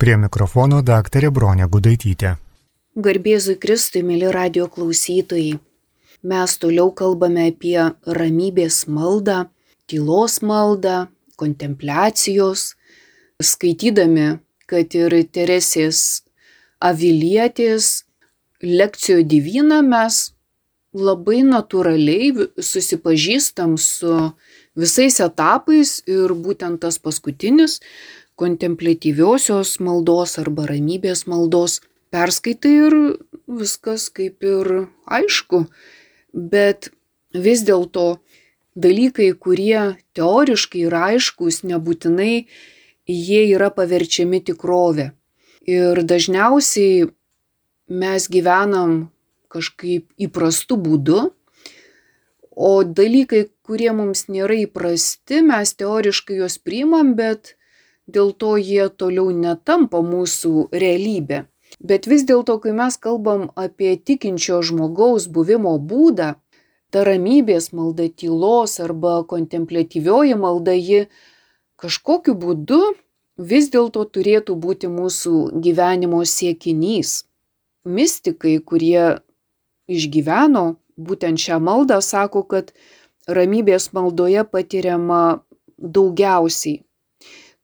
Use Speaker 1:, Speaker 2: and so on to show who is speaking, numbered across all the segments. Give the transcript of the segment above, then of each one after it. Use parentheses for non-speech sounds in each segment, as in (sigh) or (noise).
Speaker 1: Prie mikrofono daktarė Bronė Gudaitytė.
Speaker 2: Garbėzui Kristui, mėly radio klausytojai. Mes toliau kalbame apie ramybės maldą, tylos maldą, kontempliacijos, skaitydami, kad ir Teresės avilietės lekcijo divyną mes labai natūraliai susipažįstam su visais etapais ir būtent tas paskutinis kontemplatyviosios maldos arba ramybės maldos perskaitai ir viskas kaip ir aišku, bet vis dėlto dalykai, kurie teoriškai yra aiškus, nebūtinai jie yra paverčiami tikrovė. Ir dažniausiai mes gyvenam kažkaip įprastu būdu, o dalykai, kurie mums nėra įprasti, mes teoriškai juos priimam, bet dėl to jie toliau netampa mūsų realybė. Bet vis dėlto, kai mes kalbam apie tikinčio žmogaus buvimo būdą, ta ramybės malda, tylos arba kontemplatyvioji malda, ji kažkokiu būdu vis dėlto turėtų būti mūsų gyvenimo siekinys. Mystikai, kurie išgyveno būtent šią maldą, sako, kad ramybės maldoje patiriama daugiausiai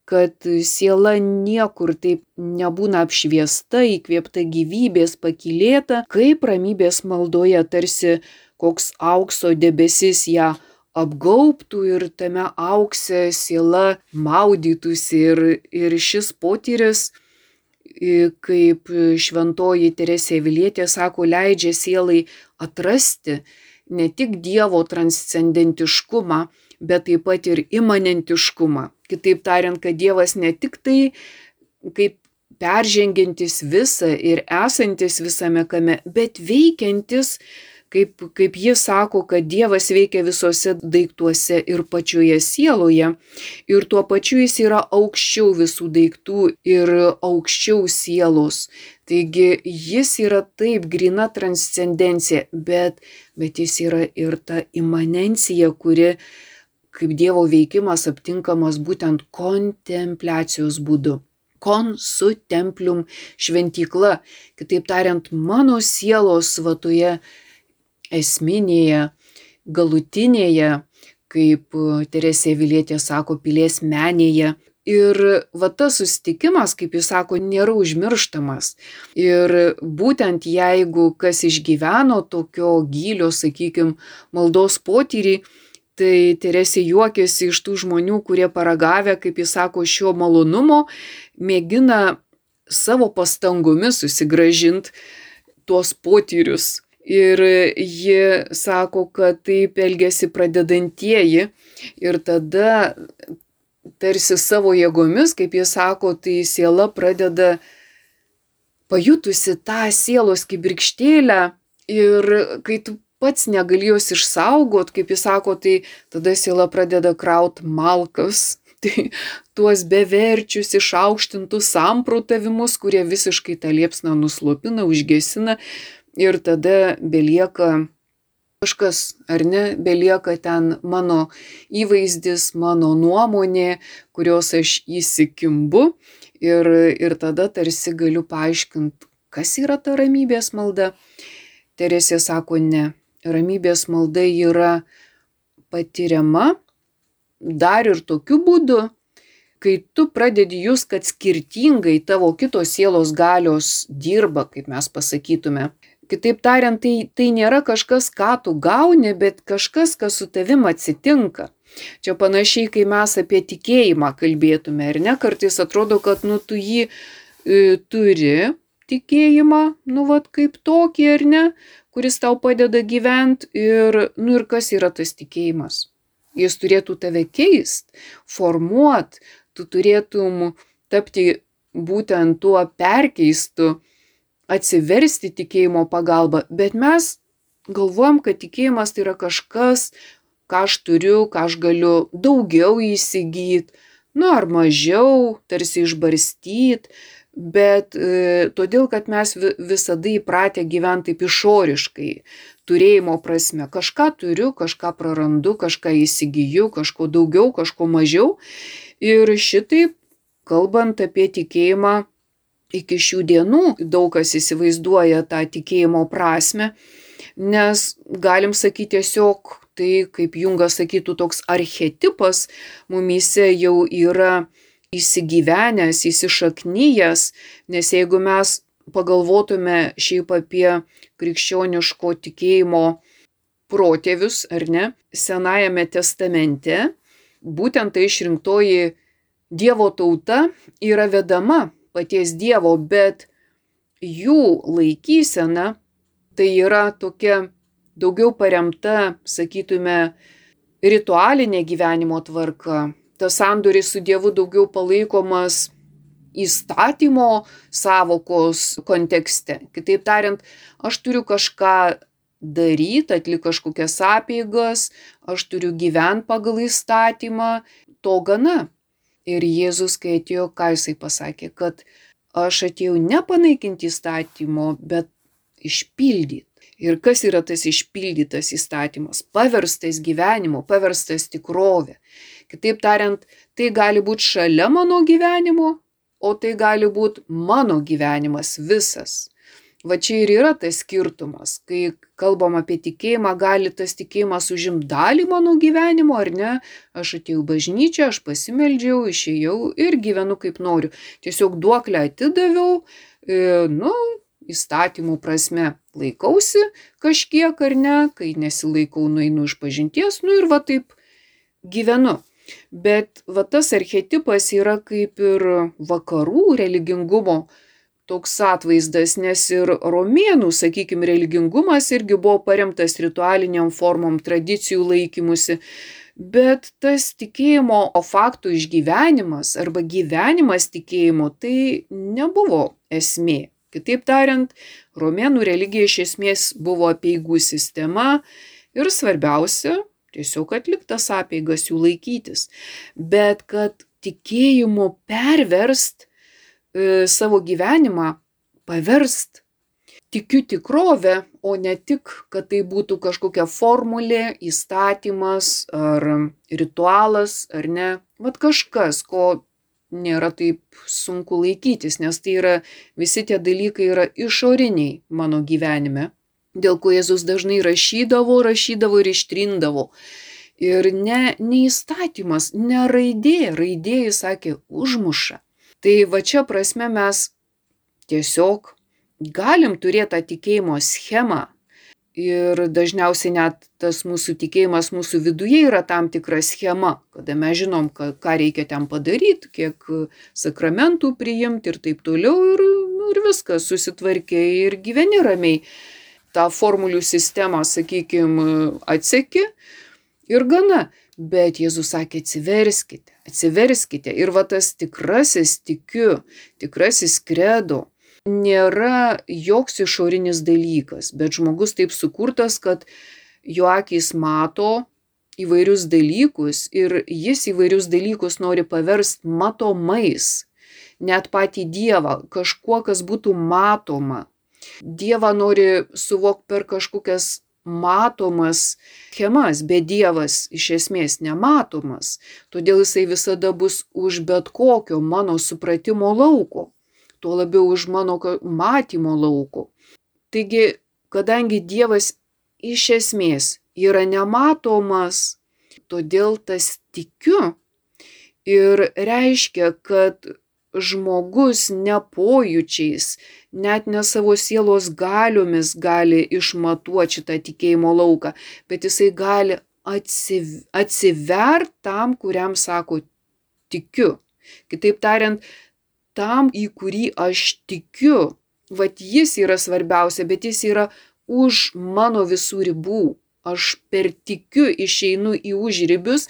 Speaker 2: kad siela niekur taip nebūna apšviesta, įkvėpta gyvybės, pakilėta, kaip ramybės maldoje tarsi koks aukso debesis ją apgaubtų ir tame aukse siela maudytųsi. Ir, ir šis potyris, kaip šventoji Teresė Vilietė sako, leidžia sielai atrasti ne tik Dievo transcendentiškumą, bet taip pat ir imanentiškumą. Kitaip tariant, kad Dievas ne tik tai kaip peržengiantis visą ir esantis visame kame, bet veikiantis, kaip, kaip jis sako, kad Dievas veikia visose daiktuose ir pačioje sieloje. Ir tuo pačiu jis yra aukščiau visų daiktų ir aukščiau sielos. Taigi jis yra taip grina transcendencija, bet, bet jis yra ir ta imanencija, kuri kaip Dievo veikimas aptinkamas būtent kontempliacijos būdu. Konsutemplium šventykla, kitaip tariant, mano sielos svatoje esminėje, galutinėje, kaip Teresė Vilietė sako, pilies menėje. Ir va tas susitikimas, kaip jis sako, nėra užmirštamas. Ir būtent jeigu kas išgyveno tokio gilio, sakykime, maldos potyrį, tai Teresė juokiasi iš tų žmonių, kurie paragavę, kaip jis sako, šio malonumo, mėgina savo pastangomis susigražinti tuos potyrius. Ir ji sako, kad taip elgesi pradedantieji ir tada tarsi savo jėgomis, kaip jis sako, tai siela pradeda pajutusi tą sielos kibirkštėlę ir kai tu pats negali jos išsaugot, kaip jis sako, tai tada siela pradeda kraut malkas, (laughs) tai tuos beverčius išaukštintus samprotavimus, kurie visiškai tą liepsną nuslopina, užgesina ir tada belieka kažkas, ar ne, belieka ten mano įvaizdis, mano nuomonė, kurios aš įsikimbu ir, ir tada tarsi galiu paaiškinti, kas yra ta ramybės malda. Teresė sako, ne, ramybės malda yra patiriama dar ir tokiu būdu, kai tu pradedi jūs, kad skirtingai tavo kitos sielos galios dirba, kaip mes pasakytume. Kitaip tariant, tai, tai nėra kažkas, ką tu gauni, bet kažkas, kas su tavim atsitinka. Čia panašiai, kai mes apie tikėjimą kalbėtume, ar ne, kartais atrodo, kad nu tu jį e, turi, tikėjimą, nu vad kaip tokį ar ne, kuris tau padeda gyventi ir, nu ir kas yra tas tikėjimas. Jis turėtų tave keist, formuot, tu turėtum tapti būtent tuo perkeistu, atsiversti tikėjimo pagalba, bet mes galvojam, kad tikėjimas tai yra kažkas, ką aš turiu, ką aš galiu daugiau įsigyti, nu ar mažiau, tarsi išbarstyti, bet e, todėl, kad mes visada įpratę gyventi taip išoriškai, turėjimo prasme. Kažką turiu, kažką prarandu, kažką įsigiju, kažko daugiau, kažko mažiau. Ir šitaip, kalbant apie tikėjimą, iki šių dienų daug kas įsivaizduoja tą tikėjimo prasme, nes galim sakyti tiesiog tai, kaip Jungas sakytų, toks archetipas mumise jau yra įsigyvenęs, įsišaknyjas, nes jeigu mes pagalvotume šiaip apie krikščioniško tikėjimo protėvius, ar ne, Senajame testamente, būtent tai išrinktoji Dievo tauta yra vedama paties Dievo, bet jų laikysena tai yra tokia daugiau paremta, sakytume, ritualinė gyvenimo tvarka. Tas sandoris su Dievu daugiau palaikomas įstatymo savokos kontekste. Kitaip tariant, aš turiu kažką daryti, atlikti kažkokias apėgas, aš turiu gyventi pagal įstatymą, to gana. Ir Jėzus, kai atėjo, ką jisai pasakė, kad aš atėjau ne panaikinti įstatymo, bet išpildyti. Ir kas yra tas išpildytas įstatymas? Paverstas gyvenimo, paverstas tikrovė. Kitaip tariant, tai gali būti šalia mano gyvenimo, o tai gali būti mano gyvenimas visas. Va čia ir yra tas skirtumas, kai kalbam apie tikėjimą, gali tas tikėjimas užimti dalį mano gyvenimo ar ne. Aš atėjau bažnyčią, aš pasimeldžiau, išėjau ir gyvenu kaip noriu. Tiesiog duoklę atidaviau, e, nu, įstatymų prasme laikausi kažkiek ar ne, kai nesilaikau, nueinu iš pažinties, nu ir va taip gyvenu. Bet va tas archetipas yra kaip ir vakarų religingumo toks atvaizdas, nes ir romėnų, sakykime, religingumas irgi buvo paremtas ritualiniam formom, tradicijų laikymusi. Bet tas tikėjimo faktų išgyvenimas arba gyvenimas tikėjimu tai nebuvo esmė. Kitaip tariant, romėnų religija iš esmės buvo apieigų sistema ir svarbiausia tiesiog atliktas apeigas jų laikytis. Bet kad tikėjimu perverst E, savo gyvenimą paverst tikiu tikrovę, o ne tik, kad tai būtų kažkokia formulė, įstatymas ar ritualas, ar ne. Vat kažkas, ko nėra taip sunku laikytis, nes tai yra, visi tie dalykai yra išoriniai mano gyvenime, dėl ko Jėzus dažnai rašydavo, rašydavo ir ištrindavo. Ir ne, ne įstatymas, ne raidė, raidė, jis sakė, užmuša. Tai va čia prasme mes tiesiog galim turėti tą tikėjimo schemą. Ir dažniausiai net tas mūsų tikėjimas mūsų viduje yra tam tikra schema, kada mes žinom, ką, ką reikia ten padaryti, kiek sakramentų priimti ir taip toliau. Ir, nu, ir viskas susitvarkiai ir gyveni ramiai. Ta formulių sistema, sakykime, atseki ir gana. Bet Jėzus sakė, atsiverskite, atsiverskite. Ir va tas tikrasis tikiu, tikrasis kredo nėra joks išorinis dalykas, bet žmogus taip sukurtas, kad jo akis mato įvairius dalykus ir jis įvairius dalykus nori paversti matomais. Net patį Dievą, kažkuo, kas būtų matoma. Dievą nori suvokti per kažkokias matomas schemas, bet Dievas iš esmės nematomas, todėl jisai visada bus už bet kokio mano supratimo lauko, tuo labiau už mano matymo lauko. Taigi, kadangi Dievas iš esmės yra nematomas, todėl tas tikiu ir reiškia, kad žmogus nepojūčiais, net ne savo sielos galiomis gali išmatuoti šitą tikėjimo lauką, bet jisai gali atsivert tam, kuriam sako tikiu. Kitaip tariant, tam, į kurį aš tikiu, vad jis yra svarbiausia, bet jis yra už mano visų ribų. Aš per tikiu išeinu į užribius,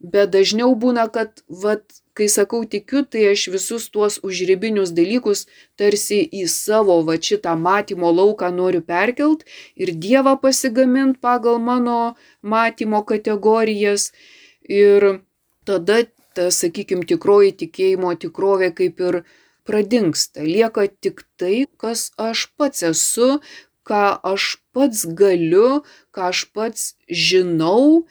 Speaker 2: bet dažniau būna, kad, vad, kai sakau tikiu, tai aš visus tuos užribinius dalykus tarsi į savo va šitą matymo lauką noriu perkelt ir Dievą pasigamint pagal mano matymo kategorijas. Ir tada ta, sakykime, tikroji tikėjimo tikrovė kaip ir pradingsta. Lieka tik tai, kas aš pats esu, ką aš pats galiu, ką aš pats žinau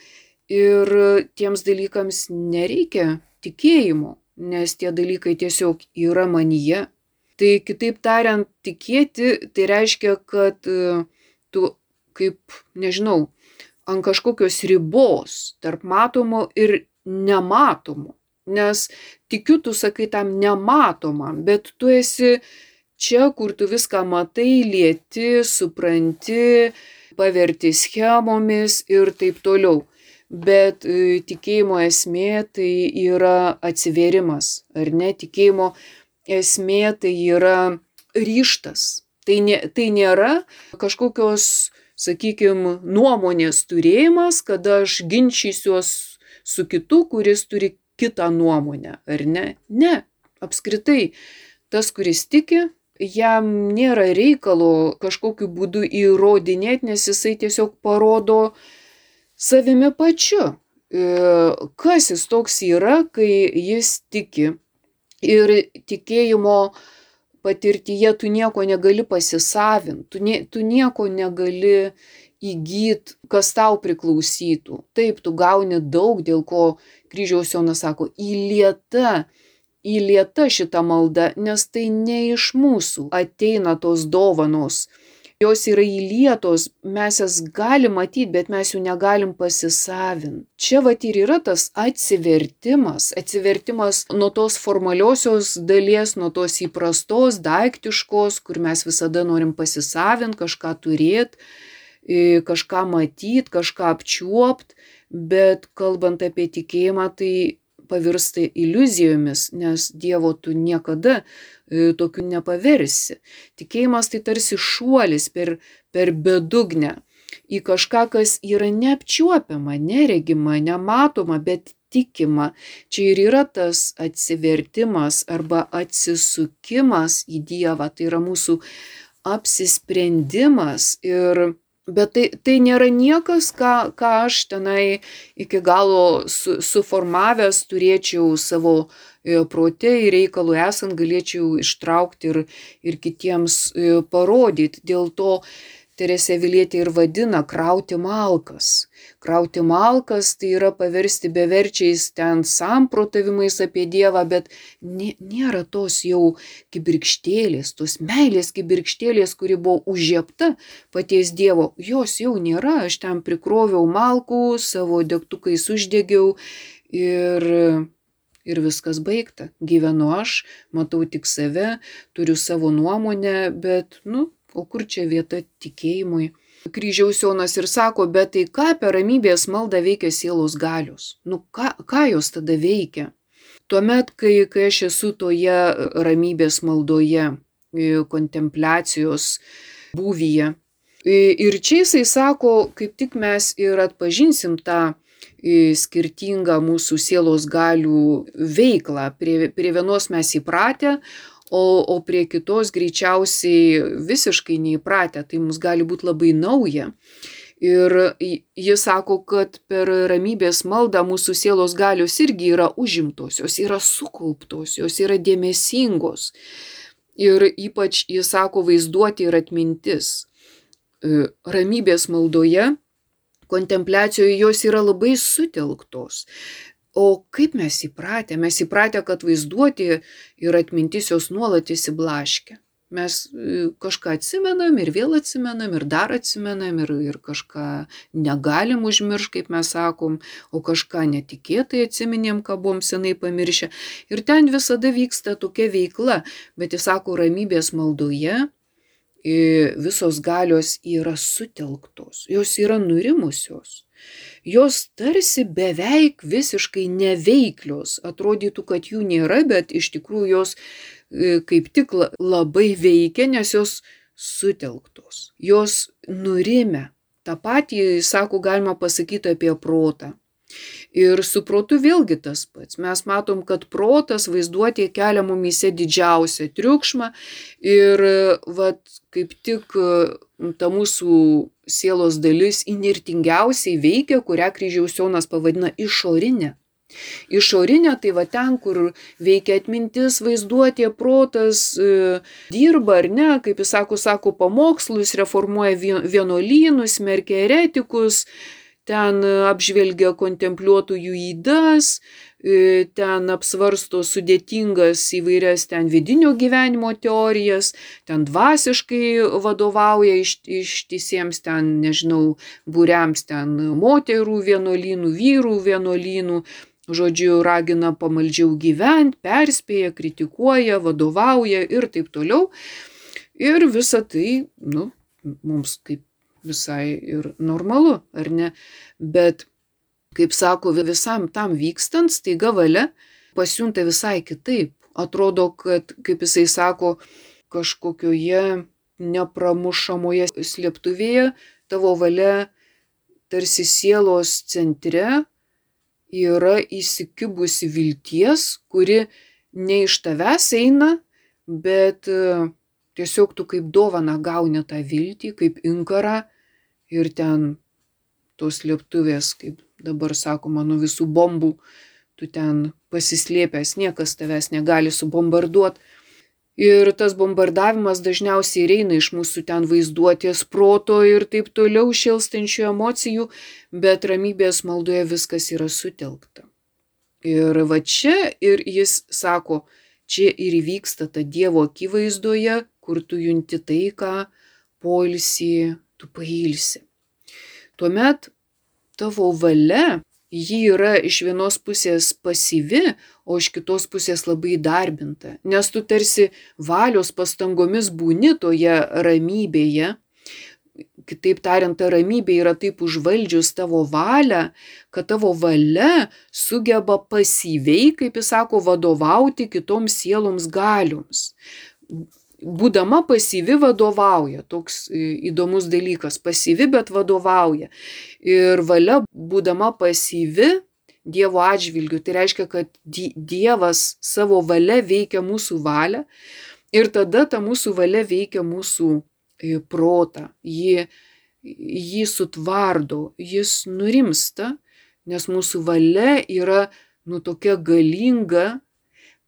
Speaker 2: Ir tiems dalykams nereikia tikėjimo, nes tie dalykai tiesiog yra manyje. Tai kitaip tariant, tikėti tai reiškia, kad e, tu kaip, nežinau, ant kažkokios ribos tarp matomo ir nematomo. Nes tikiu, tu sakai tam nematomam, bet tu esi čia, kur tu viską matai, lieti, supranti, paverti schemomis ir taip toliau. Bet e, tikėjimo esmė tai yra atsiverimas, ar ne? Tikėjimo esmė tai yra ryštas. Tai, ne, tai nėra kažkokios, sakykime, nuomonės turėjimas, kada aš ginčysiuos su kitu, kuris turi kitą nuomonę, ar ne? Ne, apskritai, tas, kuris tiki, jam nėra reikalo kažkokiu būdu įrodinėti, nes jisai tiesiog parodo savimi pačiu, e, kas jis toks yra, kai jis tiki. Ir tikėjimo patirtyje tu nieko negali pasisavinti, tu, nie, tu nieko negali įgyt, kas tau priklausytų. Taip, tu gauni daug, dėl ko kryžiaus Jonas sako, įlieta įlieta šita malda, nes tai ne iš mūsų ateina tos dovanos. Jos yra įlietos, mes jas galim matyti, bet mes jų negalim pasisavinti. Čia va ir yra tas atsivertimas, atsivertimas nuo tos formaliosios dalies, nuo tos įprastos, daiktiškos, kur mes visada norim pasisavinti, kažką turėti, kažką matyti, kažką apčiuopti, bet kalbant apie tikėjimą, tai pavirsta iliuzijomis, nes Dievo tu niekada e, tokiu nepaversi. Tikėjimas tai tarsi šuolis per, per bedugnę į kažką, kas yra neapčiuopiama, neregima, nematoma, bet tikima. Čia ir yra tas atsivertimas arba atsisukimas į Dievą, tai yra mūsų apsisprendimas ir Bet tai, tai nėra niekas, ką, ką aš tenai iki galo su, suformavęs turėčiau savo e, prote ir reikalų esant galėčiau ištraukti ir, ir kitiems e, parodyti. Dėl to Teresė Vilietė ir vadina krauti malkas. Krauti malkas tai yra paversti beverčiais ten samprotavimais apie Dievą, bet nėra tos jau kibirkštėlės, tos meilės kibirkštėlės, kuri buvo užžiepta paties Dievo. Jos jau nėra, aš ten prikroviau malkų, savo degtukais uždegiau ir ir viskas baigta. Gyvenu aš, matau tik save, turiu savo nuomonę, bet, nu, O kur čia vieta tikėjimui? Kryžiaus Jonas ir sako, bet tai ką per ramybės maldą veikia sielos galios? Nu ką, ką jos tada veikia? Tuomet, kai, kai aš esu toje ramybės maldoje, kontempliacijos būvyje. Ir čia jisai sako, kaip tik mes ir atpažinsim tą skirtingą mūsų sielos galių veiklą. Prie, prie vienos mes įpratę, o, o prie kitos greičiausiai visiškai neįpratę, tai mums gali būti labai nauja. Ir jis sako, kad per ramybės maldą mūsų sielos galios irgi yra užimtos, jos yra sukauptos, jos yra dėmesingos. Ir ypač jis sako vaizduoti ir atmintis. E, ramybės maldoje, kontempliacijoje jos yra labai sutelktos. O kaip mes įpratę? Mes įpratę, kad vaizduoti ir atmintis jos nuolat įsiblaškia. Mes e, kažką atsimenam ir vėl atsimenam ir dar atsimenam ir, ir kažką negalim užmiršti, kaip mes sakom, o kažką netikėtai atsiminėm, ką buvom senai pamiršę. Ir ten visada vyksta tokia veikla, bet jis sako, ramybės maldoje visos galios yra sutelktos, jos yra nurimusios jos tarsi beveik visiškai neveiklios. Atrodytų, kad jų nėra, bet iš tikrųjų jos e, kaip tik labai veikia, nes jos sutelktos, jos nurime. Ta patį, sako, galima pasakyti apie protą. Ir su protu vėlgi tas pats. Mes matom, kad protas vaizduotė kelia mumise didžiausią triukšmą ir vat, kaip tik ta mūsų sielos dalis inirtingiausiai veikia, kurią kryžiaus Jonas pavadina išorinė. Išorinė tai va ten, kur veikia atmintis, vaizduotė, protas, e, dirba ar ne, kaip jis sako, sako pamokslus, reformuoja vienuolynus, merkia eretikus, ten apžvelgia kontempliuotojų įdas, e, ten apsvarsto sudėtingas įvairias ten vidinio gyvenimo teorijas, ten dvasiškai vadovauja iš, ištisiems ten, nežinau, būriams ten moterų vienuolynų, vyrų vienuolynų, žodžiu, ragina pamaldžiau gyventi, perspėja, kritikuoja, vadovauja ir taip toliau. Ir visa tai, nu, mums kaip visai ir normalu, ar ne? Bet, kaip sako, visam tam vykstant, staiga valia pasiunta visai kitaip. Atrodo, kad, kaip jisai sako, kažkokioje nepramušamoje slėptuvėje tavo valia tarsi sielos centre yra įsikibusi vilties, kuri ne iš tavęs eina, bet tiesiog tu kaip dovana gauni tą viltį, kaip inkarą ir ten tos lieptuvės, kaip dabar sakoma, nuo visų bombų, tu ten pasislėpęs, niekas tavęs negali subombarduoti. Ir tas bombardavimas dažniausiai eina iš mūsų ten vaizduotės, proto ir taip toliau šilstančių emocijų, bet ramybės maldoje viskas yra sutelkta. Ir va čia ir jis sako, čia ir vyksta ta Dievo akivaizdoje, kur tu junti taiką, poilsį, tu pailsi. Tuomet tavo valia, ji yra iš vienos pusės pasyvi, o iš kitos pusės labai darbinta, nes tu tarsi valios pastangomis būni toje ramybėje. Kitaip tariant, ta ramybė yra taip užvaldžius tavo valią, kad tavo valia sugeba pasyviai, kaip jis sako, vadovauti kitoms sieloms galioms būdama pasyvi vadovauja. Toks e, įdomus dalykas. Pasyvi, bet vadovauja. Ir valia, būdama pasyvi Dievo atžvilgiu, tai reiškia, kad Dievas savo valia veikia mūsų valią ir tada ta mūsų valia veikia mūsų e, protą. Jį, jį sutvardo, jis nurimsta, nes mūsų valia yra nu tokia galinga,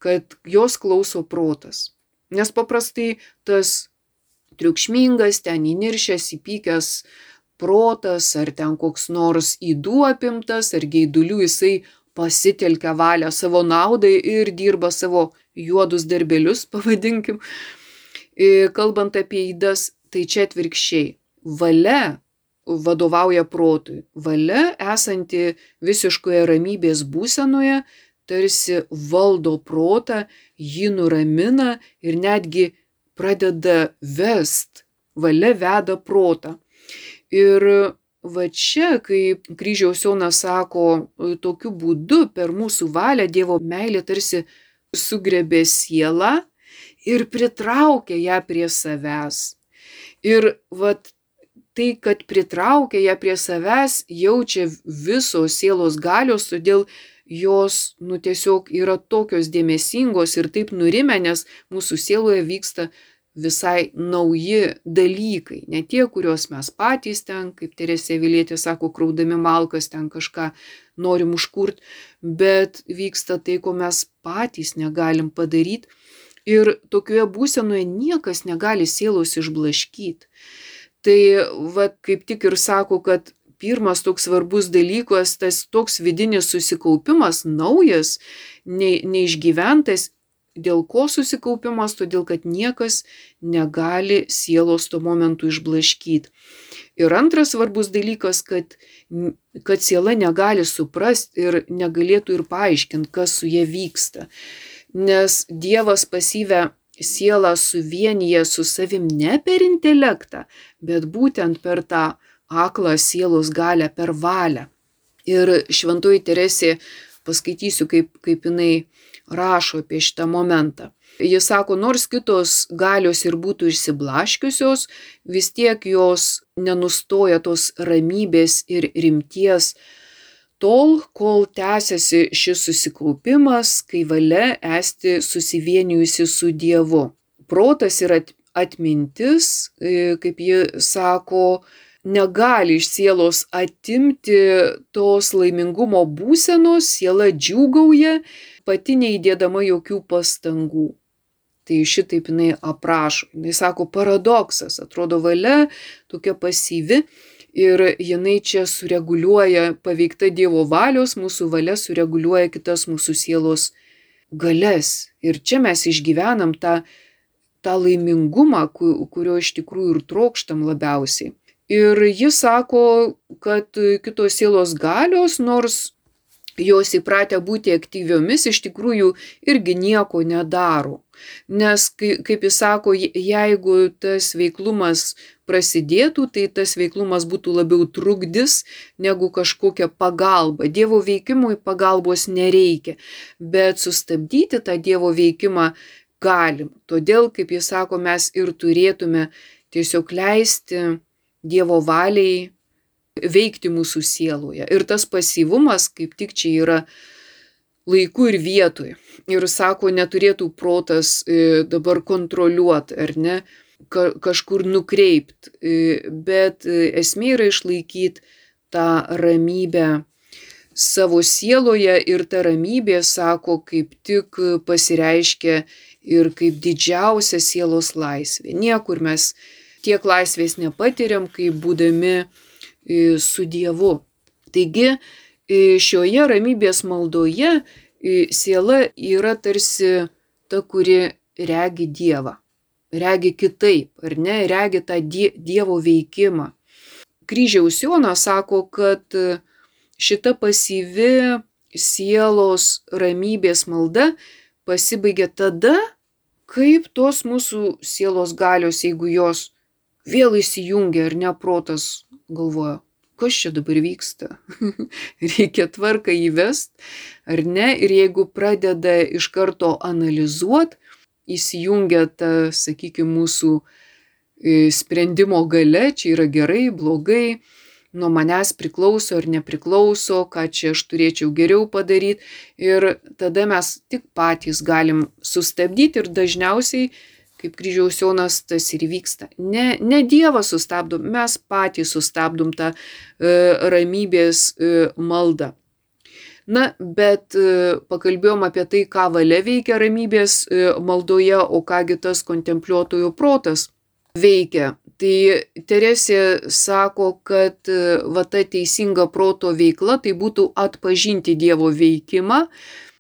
Speaker 2: kad jos klauso protas. Nes paprastai tas triukšmingas, ten įniršęs, įpykęs protas, ar ten koks nors įdų apimtas, ar geidulių jisai pasitelkia valią savo naudai ir dirba savo juodus darbelius, (laughs) pavadinkim. Kalbant apie įdas, tai čia atvirkščiai. Valia vadovauja protui. Valia esanti visiškoje ramybės būsenoje tarsi valdo protą, jį nuramina ir netgi pradeda vest, valia veda protą. Ir va čia, kaip kryžiaus Jonas sako, tokiu būdu per mūsų valią Dievo meilė tarsi sugrebė sielą ir pritraukė ją prie savęs. Ir vat tai, kad pritraukia ją prie savęs, jaučia visos sielos galios, todėl jos, nu tiesiog yra tokios dėmesingos ir taip nurimę, nes mūsų sieloje vyksta visai nauji dalykai, ne tie, kuriuos mes patys ten, kaip Teresė Vilietė sako, kraudami malkas ten kažką norim užkurt, bet vyksta tai, ko mes patys negalim padaryti. Ir tokioje būsenoje niekas negali sielos išblaškyti. Tai va kaip tik ir sako, kad pirmas toks svarbus dalykas, tas toks vidinis susikaupimas, naujas, ne, neišgyventas, dėl ko susikaupimas, todėl kad niekas negali sielos tuo momentu išblaškyti. Ir antras svarbus dalykas, kad, kad siela negali suprasti ir negalėtų ir paaiškinti, kas su jie vyksta. Nes Dievas pasyvę sielą suvienyje su savim ne per intelektą, bet būtent per tą aklą sielos galę per valią. Ir šventoji Teresė, paskaitysiu, kaip, kaip jinai rašo apie šitą momentą. Jis sako, nors kitos galios ir būtų išsiblaškiusios, vis tiek jos nenustoja tos ramybės ir rimties tol, kol tęsiasi šis susikaupimas, kai valia esti susivienijusi su Dievu. Protas ir atmintis, e, kaip ji sako, negali iš sielos atimti tos laimingumo būsenos, siela džiūgauja, pati neįdėdama jokių pastangų. Tai šitaip jinai aprašo. Jis sako paradoksas, atrodo valia tokia pasyvi Ir jinai čia sureguliuoja, paveikta Dievo valios, mūsų valia sureguliuoja kitas mūsų sielos galės. Ir čia mes išgyvenam tą, tą laimingumą, kurio iš tikrųjų ir trokštam labiausiai. Ir jis sako, kad kitos sielos galios, nors jos įpratę būti aktyviomis, iš tikrųjų irgi nieko nedaro. Nes, kaip jis sako, jeigu tas veiklumas prasidėtų, tai tas veiklumas būtų labiau trukdis negu kažkokia pagalba. Dievo veikimui pagalbos nereikia, bet sustabdyti tą Dievo veikimą galim. Todėl, kaip jis sako, mes ir turėtume tiesiog leisti Dievo valiai veikti mūsų sieloje. Ir tas pasyvumas kaip tik čia yra laiku ir vietoj. Ir sako, neturėtų protas e, dabar kontroliuoti, ar ne, kažkur nukreipti, e, bet e, esmė yra išlaikyti tą ramybę savo sieloje ir ta ramybė, sako, kaip tik pasireiškia ir kaip didžiausia sielos laisvė. Niekur mes tiek laisvės nepatiriam, kaip būdami su Dievu. Taigi šioje ramybės maldoje siela yra tarsi ta, kuri regi Dievą. Regi kitaip, ar ne, regi tą Dievo veikimą. Kryžiaus Jonas sako, kad šita pasyvi sielos ramybės malda pasibaigia tada, kaip tos mūsų sielos galios, jeigu jos vėl įsijungia ar ne protas galvoja, kas čia dabar vyksta. (laughs) Reikia tvarką įvest, ar ne? Ir jeigu pradeda iš karto analizuoti, įsijungia ta, sakykime, mūsų e, sprendimo gale, čia yra gerai, blogai, nuo manęs priklauso ar nepriklauso, ką čia aš turėčiau geriau padaryti. Ir tada mes tik patys galim sustabdyti ir dažniausiai kaip kryžiaus Jonas tas ir vyksta. Ne, ne Dievas sustabdo, mes patys sustabdom tą e, ramybės e, maldą. Na, bet e, pakalbėjom apie tai, ką valia veikia ramybės e, maldoje, o kągi tas kontempliuotojų protas veikia. Tai Teresė sako, kad e, va ta teisinga proto veikla tai būtų atpažinti Dievo veikimą.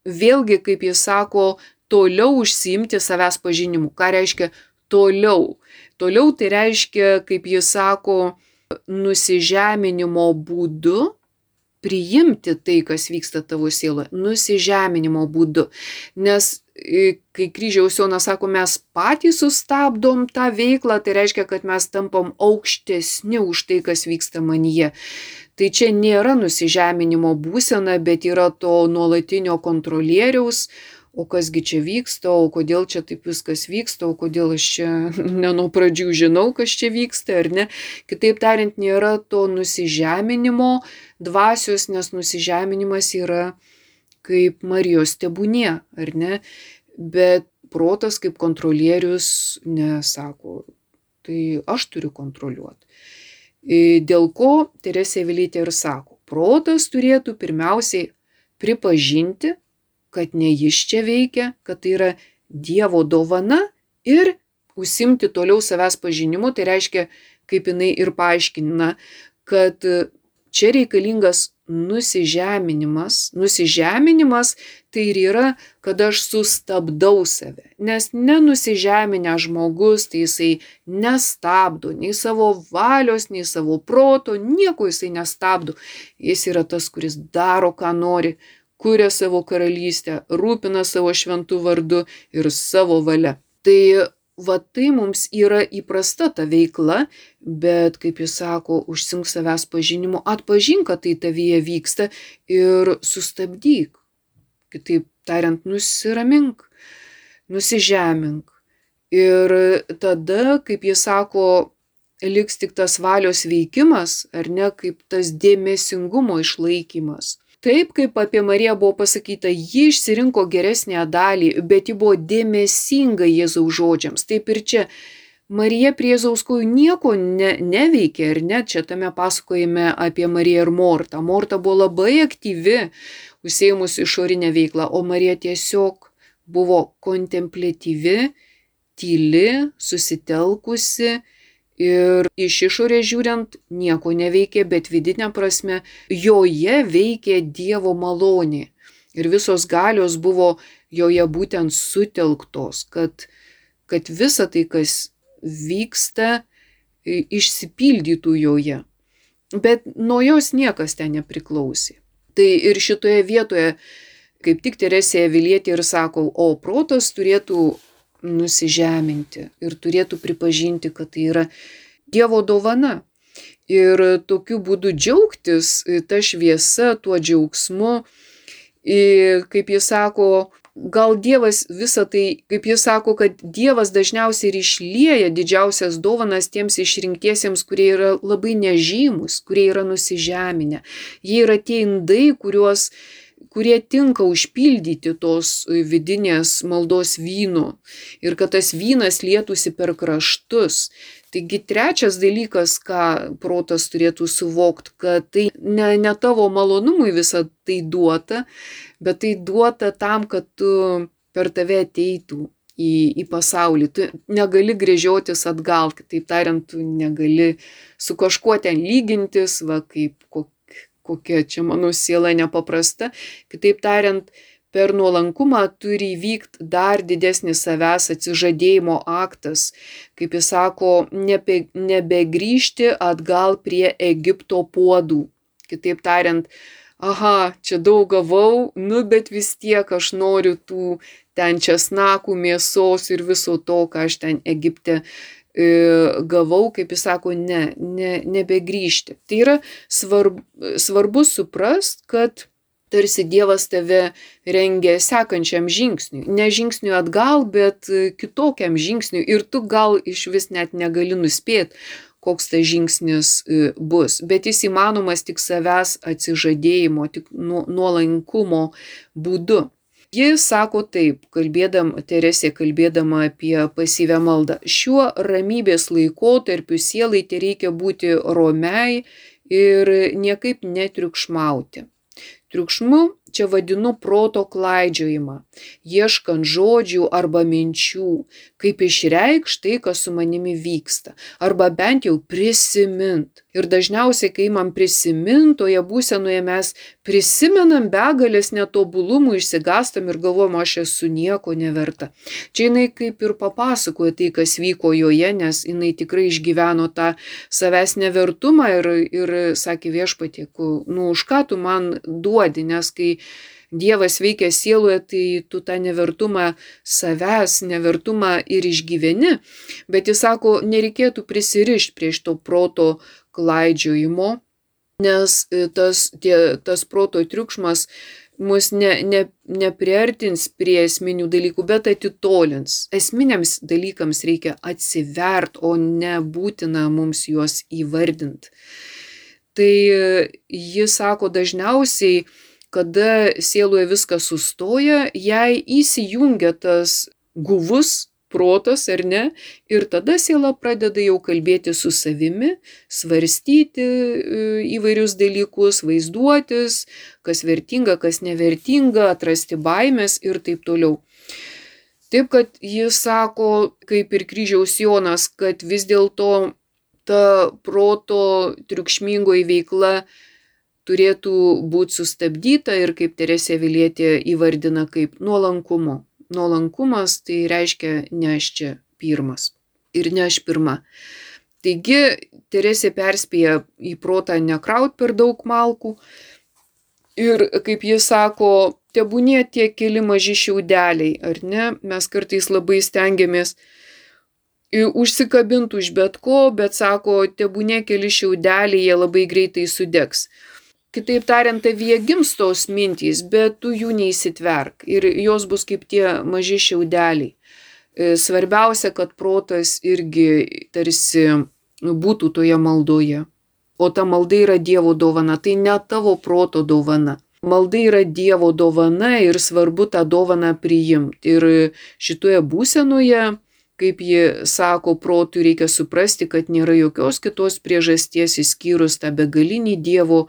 Speaker 2: Vėlgi, kaip jis sako, toliau užsiimti savęs pažinimu. Ką reiškia toliau? Toliau tai reiškia, kaip jis sako, nusižeminimo būdu priimti tai, kas vyksta tavo sieloje, nusižeminimo būdu. Nes e, kai kryžiaus Jonas sako, mes patys sustabdom tą veiklą, tai reiškia, kad mes tampam aukštesni už tai, kas vyksta manyje. Tai čia nėra nusižeminimo būsena, bet yra to nuolatinio kontrolieriaus, o kas gi čia vyksta, o kodėl čia taip viskas vyksta, o kodėl aš čia (laughs) ne nuo pradžių žinau, kas čia vyksta, ar ne. Kitaip tariant, nėra to nusižeminimo dvasios, nes nusižeminimas yra kaip Marijos tebūnie, ar ne. Bet protas kaip kontrolierius nesako, tai aš turiu kontroliuoti. Dėl ko Teresė Vilytė ir sako, protas turėtų pirmiausiai pripažinti, kad ne jis čia veikia, kad tai yra Dievo dovana ir užsimti toliau savęs pažinimu, tai reiškia, kaip jinai ir paaiškina, kad čia reikalingas nusižeminimas. Nusižeminimas tai ir yra, kad aš sustabdau save. Nes nenusižeminę žmogus, tai jisai nestabdo nei savo valios, nei savo proto, nieko jisai nestabdo. Jis yra tas, kuris daro, ką nori, kuria savo karalystę, rūpina savo šventų vardu ir savo valia. Tai va tai mums yra įprasta ta veikla, bet, kaip jis sako, užsink savęs pažinimu, atpažink, kad tai tavyje vyksta ir sustabdyk. Kitaip tariant, nusiramink, nusižemink. Ir tada, kaip jis sako, liks tik tas valios veikimas, ar ne kaip tas dėmesingumo išlaikymas. Taip kaip apie Mariją buvo pasakyta, ji išsirinko geresnę dalį, bet ji buvo dėmesinga Jėzaus žodžiams. Taip ir čia Marija prie Jėzaus kojų nieko ne, neveikė, ir net čia tame pasakojime apie Mariją ir Mortą. Morta buvo labai aktyvi, užsėmus išorinę veiklą, o Marija tiesiog buvo kontemplatyvi, tyli, susitelkusi Ir iš išorės žiūrint nieko neveikė, bet vidinė prasme joje veikė Dievo malonė. Ir visos galios buvo joje būtent sutelktos, kad, kad visa tai, kas vyksta, išsipildytų joje. Bet nuo jos niekas ten nepriklausė. Tai ir šitoje vietoje kaip tik Teresė Vilietė ir sako, o protas turėtų nusižeminti ir turėtų pripažinti, kad tai yra Dievo dovana. Ir tokiu būdu džiaugtis tą šviesą, tuo džiaugsmu, ir, kaip jis sako, gal Dievas visą tai, kaip jis sako, kad Dievas dažniausiai ir išlieja didžiausias dovanas tiems išrinktiesiems, kurie yra labai nežymus, kurie yra nusižeminę. Jie yra tie indai, kuriuos kurie tinka užpildyti tos vidinės maldos vynu ir kad tas vynas lietųsi per kraštus. Taigi trečias dalykas, ką protas turėtų suvokti, kad tai ne, ne tavo malonumui visą tai duota, bet tai duota tam, kad tu per tave ateitų į, į pasaulį. Tu negali grėžiotis atgal, kitaip tariant, tu negali su kažkuo ten lygintis, va kaip kokia čia mano siela nepaprasta. Kitaip tariant, per nuolankumą turi įvykti dar didesnis savęs atsižadėjimo aktas, kaip jis sako, nebe, nebegrįžti atgal prie Egipto puodų. Kitaip tariant, aha, čia daug gavau, nu bet vis tiek aš noriu tų ten česnakų, mėsos ir viso to, ką aš ten Egipte gavau, kaip jis sako, ne, ne nebegrįžti. Tai yra svarb, svarbu suprast, kad tarsi Dievas tave rengia sekančiam žingsniui. Ne žingsniui atgal, bet kitokiam žingsniui. Ir tu gal iš vis net negali nuspėti, koks tas žingsnis e, bus. Bet jis įmanomas tik savęs atsižadėjimo, tik nuolankumo būdu. Jis sako taip, kalbėdama, Teresė kalbėdama apie pasyvę maldą. Šiuo ramybės laikotarpiu sielai tai reikia būti romiai ir niekaip netriukšmauti. Triukšmu čia vadinu proto klaidžiojimą, ieškant žodžių arba minčių, kaip išreikšti tai, kas su manimi vyksta, arba bent jau prisimint. Ir dažniausiai, kai man prisimintoje būsenoje mes prisimenam begalės netobulumų, išsigastam ir galvom, aš esu nieko neverta. Čia jinai kaip ir papasakoja tai, kas vyko joje, nes jinai tikrai išgyveno tą savęs nevertumą ir, ir sakė viešpatieku, nu už ką tu man duodi, nes kai Dievas veikia sieloje, tai tu tą nevertumą savęs, nevertumą ir išgyveni. Bet jis sako, nereikėtų prisirišti prie šito proto klaidžiojimo, nes e, tas, tie, tas proto triukšmas mus ne, ne, nepriartins prie esminių dalykų, bet atitolins. Esminiams dalykams reikia atsivert, o ne būtina mums juos įvardinti. Tai e, jis sako dažniausiai, kada sieloje viskas sustoja, jai įsijungia tas guvus protas ar ne, ir tada siela pradeda jau kalbėti su savimi, svarstyti e, įvairius dalykus, vaizduotis, kas vertinga, kas nevertinga, atrasti baimės ir taip toliau. Taip, kad jis sako, kaip ir kryžiaus Jonas, kad vis dėlto ta proto triukšmingoji veikla turėtų būti sustabdyta ir kaip Teresė Vilietė įvardina kaip nuolankumu. Nuolankumas tai reiškia ne aš čia pirmas ir ne aš pirma. Taigi Teresė perspėja į protą nekraut per daug malkų ir kaip jis sako, tebūnie tie keli maži šiaudeliai, ar ne, mes kartais labai stengiamės užsikabinti už bet ko, bet sako, tebūnie keli šiaudeliai, jie labai greitai sudegs. Kitaip tariant, tavyje gims tos mintys, bet tu jų neįsitverk ir jos bus kaip tie maži šiaudeliai. E, svarbiausia, kad protas irgi tarsi būtų toje maldoje. O ta malda yra Dievo dovana, tai ne tavo proto dovana. Malda yra Dievo dovana ir svarbu tą dovaną priimti. Ir šitoje būsenoje kaip ji sako, protui reikia suprasti, kad nėra jokios kitos priežasties įskyrus tą begalinį Dievo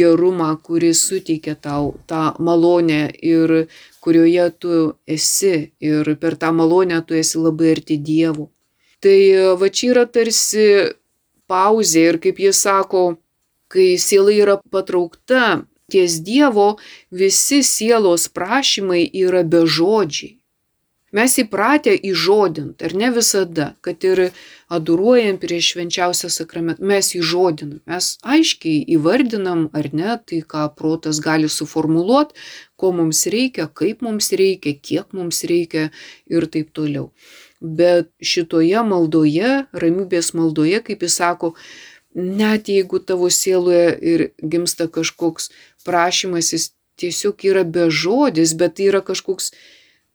Speaker 2: gerumą, kuris suteikia tau tą malonę ir kurioje tu esi ir per tą malonę tu esi labai arti Dievo. Tai va čia yra tarsi pauzė ir kaip jis sako, kai siela yra patraukta ties Dievo, visi sielos prašymai yra bežodžiai. Mes įpratę įžodint, ar ne visada, kad ir adoruojam prieš švenčiausią sakramentą, mes įžodinam, mes aiškiai įvardinam, ar ne, tai ką protas gali suformuluoti, ko mums reikia, kaip mums reikia, kiek mums reikia ir taip toliau. Bet šitoje maldoje, ramybės maldoje, kaip jis sako, net jeigu tavo sieloje ir gimsta kažkoks prašymas, jis tiesiog yra bežodis, bet tai yra kažkoks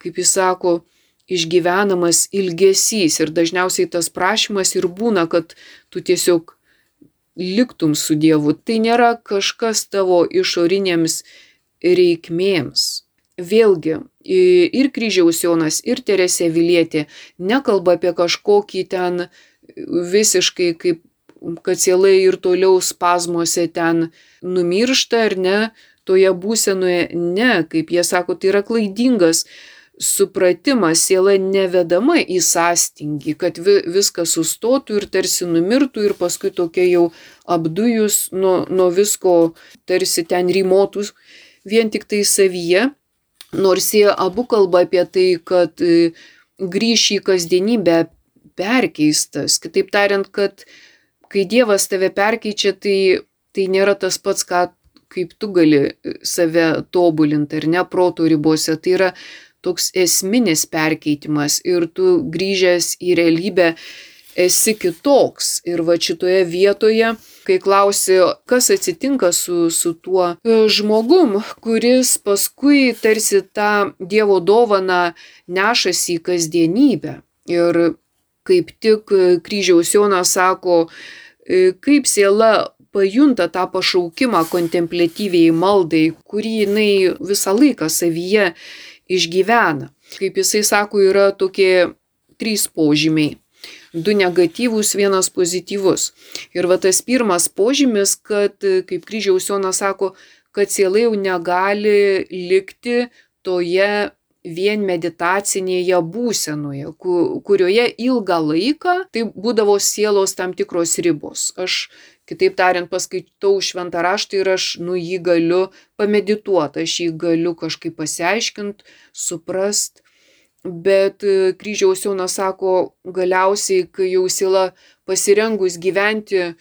Speaker 2: kaip jis sako, išgyvenamas ilgesys ir dažniausiai tas prašymas ir būna, kad tu tiesiog liktum su Dievu. Tai nėra kažkas tavo išorinėms reikmėms. Vėlgi, ir kryžiaus Jonas, ir Teresė Vilietė nekalba apie kažkokį ten visiškai kaip kad sielai ir toliau spazmuose ten numiršta ar ne, toje būsenoje ne, kaip jie sako, tai yra klaidingas supratimas, siela nevedama į sąstingį, kad vi, viskas sustotų ir tarsi numirtų ir paskui tokia jau apdujus nuo, nuo visko tarsi ten rymotus vien tik tai savyje, nors jie abu kalba apie tai, kad e, grįš į kasdienybę perkeistas. Kitaip tariant, kad kai Dievas tave perkeičia, tai, tai nėra tas pats, ką, kaip tu gali save tobulinti ar ne proto ribose. Tai yra toks esminis perkeitimas ir tu grįžęs į realybę esi kitoks. Ir va šitoje vietoje, kai klausi, kas atsitinka su, su tuo e, žmogum, kuris paskui tarsi tą Dievo dovaną nešasi į kasdienybę. Ir kaip tik kryžiaus Jonas sako, e, kaip siela pajunta tą pašaukimą kontemplatyviai maldai, kurį jinai visą laiką savyje išgyvena. Kaip jisai sako, yra tokie trys požymiai. Du negatyvūs, vienas pozityvus. Ir va tas pirmas požymis, kad, kaip kryžiaus Jonas sako, kad siela jau negali likti toje vien meditacinėje būsenoje, kurioje ilgą laiką tai būdavo sielos tam tikros ribos. Aš Kitaip tariant, paskaitau šventą raštą ir aš nu jį galiu pamedituoti, aš jį galiu kažkaip pasiaiškinti, suprast. Bet e, kryžiaus Jonas sako, galiausiai, kai jau sila pasirengus gyventi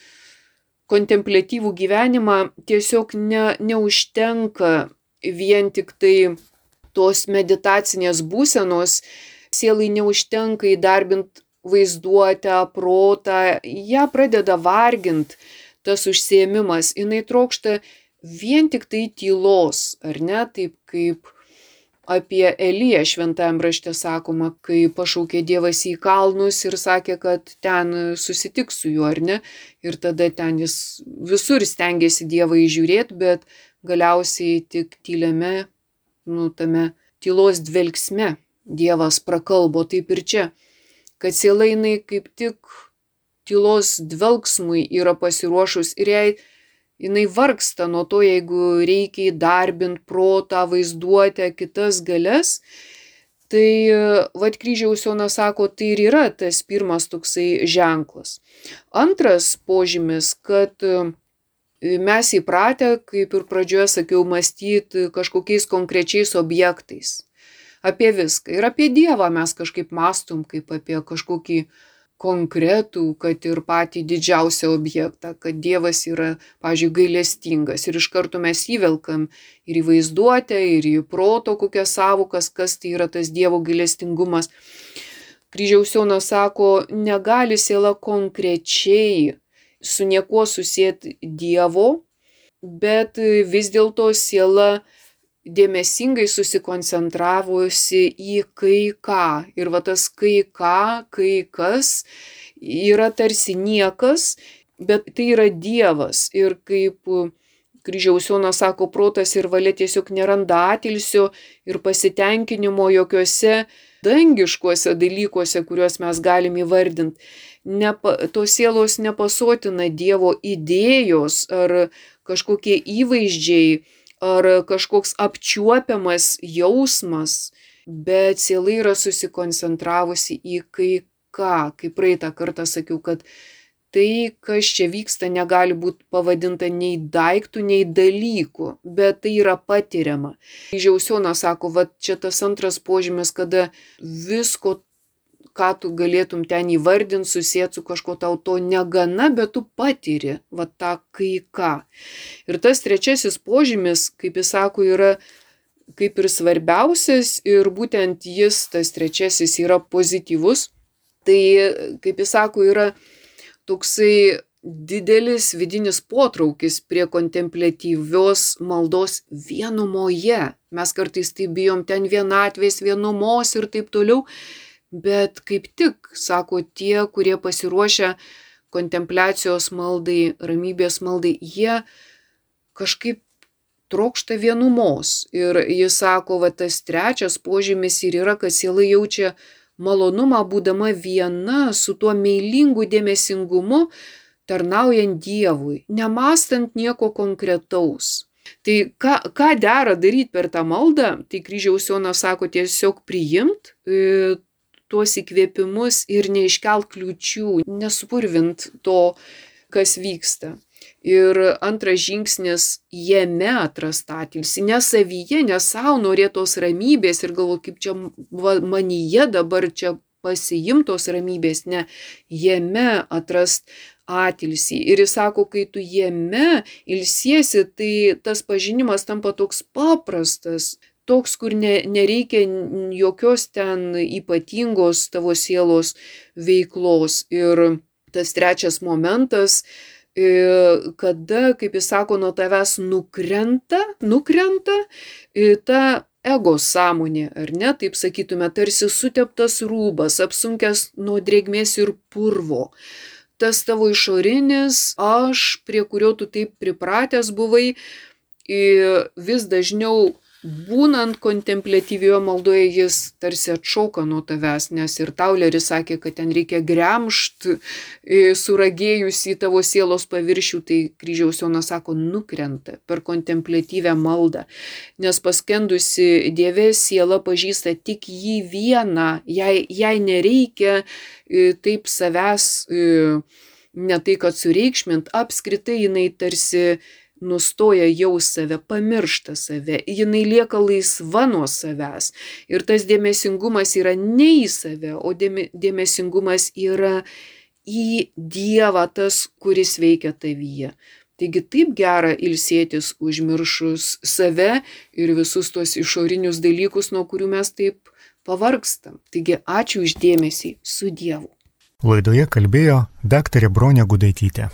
Speaker 2: kontemplatyvų gyvenimą, tiesiog ne, neužtenka vien tik tai tos meditacinės būsenos, sielai neužtenka įdarbinti vaizduotę, protą, ją pradeda vargint tas užsiemimas, jinai trokšta vien tik tai tylos, ar ne, taip kaip apie Eliją šventajam rašte sakoma, kai pašaukė Dievas į kalnus ir sakė, kad ten susitiks su juo, ar ne, ir tada ten jis visur stengiasi Dievą įžiūrėti, bet galiausiai tik tyliame, nu, tame tylos dvelgsme Dievas prakalbo taip ir čia kad siela jinai kaip tik tylos dvelgsmui yra pasiruošus ir jai jinai vargsta nuo to, jeigu reikia įdarbinti protą, vaizduotę, kitas galės. Tai vad kryžiaus Jonas sako, tai ir yra tas pirmas toksai ženklas. Antras požymis, kad mes įpratę, kaip ir pradžioje sakiau, mąstyti kažkokiais konkrečiais objektais apie viską. Ir apie Dievą mes kažkaip mastum, kaip apie kažkokį konkretų, kad ir patį didžiausią objektą, kad Dievas yra, pažiūrėjau, gailestingas. Ir iš karto mes įvelkam ir į vaizduotę, ir į proto kokias savokas, kas tai yra tas Dievo gailestingumas. Kryžiaus Jonas sako, negali siela konkrečiai su niekuo susėti Dievo, bet vis dėlto siela dėmesingai susikoncentravusi į kai ką. Ir va tas kai ką, kai kas yra tarsi niekas, bet tai yra Dievas. Ir kaip kryžiaus Jonas sako, protas ir valia tiesiog neranda atilsio ir pasitenkinimo jokiuose dangiškuose dalykuose, kuriuos mes galim įvardinti. Nepa, tos sielos nepasotina Dievo idėjos ar kažkokie įvaizdžiai, ar kažkoks apčiuopiamas jausmas, bet siela yra susikoncentravusi į kai ką, kaip praeitą kartą sakiau, kad tai, kas čia vyksta, negali būti pavadinta nei daiktų, nei dalykų, bet tai yra patiriama. Žiausionas sako, va čia tas antras požymis, kada visko ką tu galėtum ten įvardinti, susijęti su kažko tau to negana, bet tu patiri, va tą kai ką. Ir tas trečiasis požymis, kaip jis sako, yra kaip ir svarbiausias ir būtent jis, tas trečiasis, yra pozityvus. Tai, kaip jis sako, yra toksai didelis vidinis potraukis prie kontemplatyvios maldos vienumoje. Mes kartais tai bijom ten vienatvės, vienumos ir taip toliau, bet kaip tik, sako tie, kurie pasiruošia kontempliacijos maldai, ramybės maldai, jie kažkaip trokšta vienumos. Ir jis sako, va tas trečias požymis ir yra, kad siela jaučia malonumą būdama viena su tuo meilingu dėmesingumu, tarnaujant Dievui, nemastant nieko konkretaus. Tai ką, ką dera daryti per tą maldą, tai kryžiaus Jonas sako tiesiog priimt e, tuos įkvėpimus ir neiškelt kliučių, nesupurvint to, kas vyksta. Ir antras žingsnis - jame atrast atilsi, ne savyje, ne savo norėtos ramybės ir galvo, kaip čia manyje dabar čia pasiimtos ramybės, ne, jame atrast atilsį. Ir jis sako, kai tu jame ilsiesi, tai tas pažinimas tampa toks paprastas, toks, kur ne, nereikia jokios ten ypatingos tavo sielos veiklos. Ir tas trečias momentas kada, kaip jis sako, nuo tavęs nukrenta, nukrenta ta ego sąmonė, ar ne, taip sakytume, tarsi suteptas rūbas, apsunkęs nuo drėgmės ir purvo. Tas tavo išorinis aš, prie kurio tu taip pripratęs buvai, vis dažniau būnant kontemplatyvioje maldoje jis tarsi atšauka nuo tavęs, nes ir Tauleris sakė, kad ten reikia gremšt, e, suragėjus į tavo sielos paviršių, tai kryžiaus Jonas sako, nukrenta per kontemplatyvę maldą, nes paskendusi Dieve siela pažįsta tik jį vieną, jai, jai nereikia e, taip savęs, e, ne tai kad sureikšmint, apskritai jinai tarsi nustoja jau save, pamiršta save, jinai lieka laisva nuo savęs. Ir tas dėmesingumas yra ne į save, o dėmesingumas yra į Dievą, tas, kuris veikia tavyje. Taigi taip gera ilsėtis užmiršus save ir visus tuos išorinius dalykus, nuo kurių mes taip pavargstam. Taigi ačiū uždėmesį su Dievu.
Speaker 1: Laidoje kalbėjo daktarė Bronė Gudaitytė.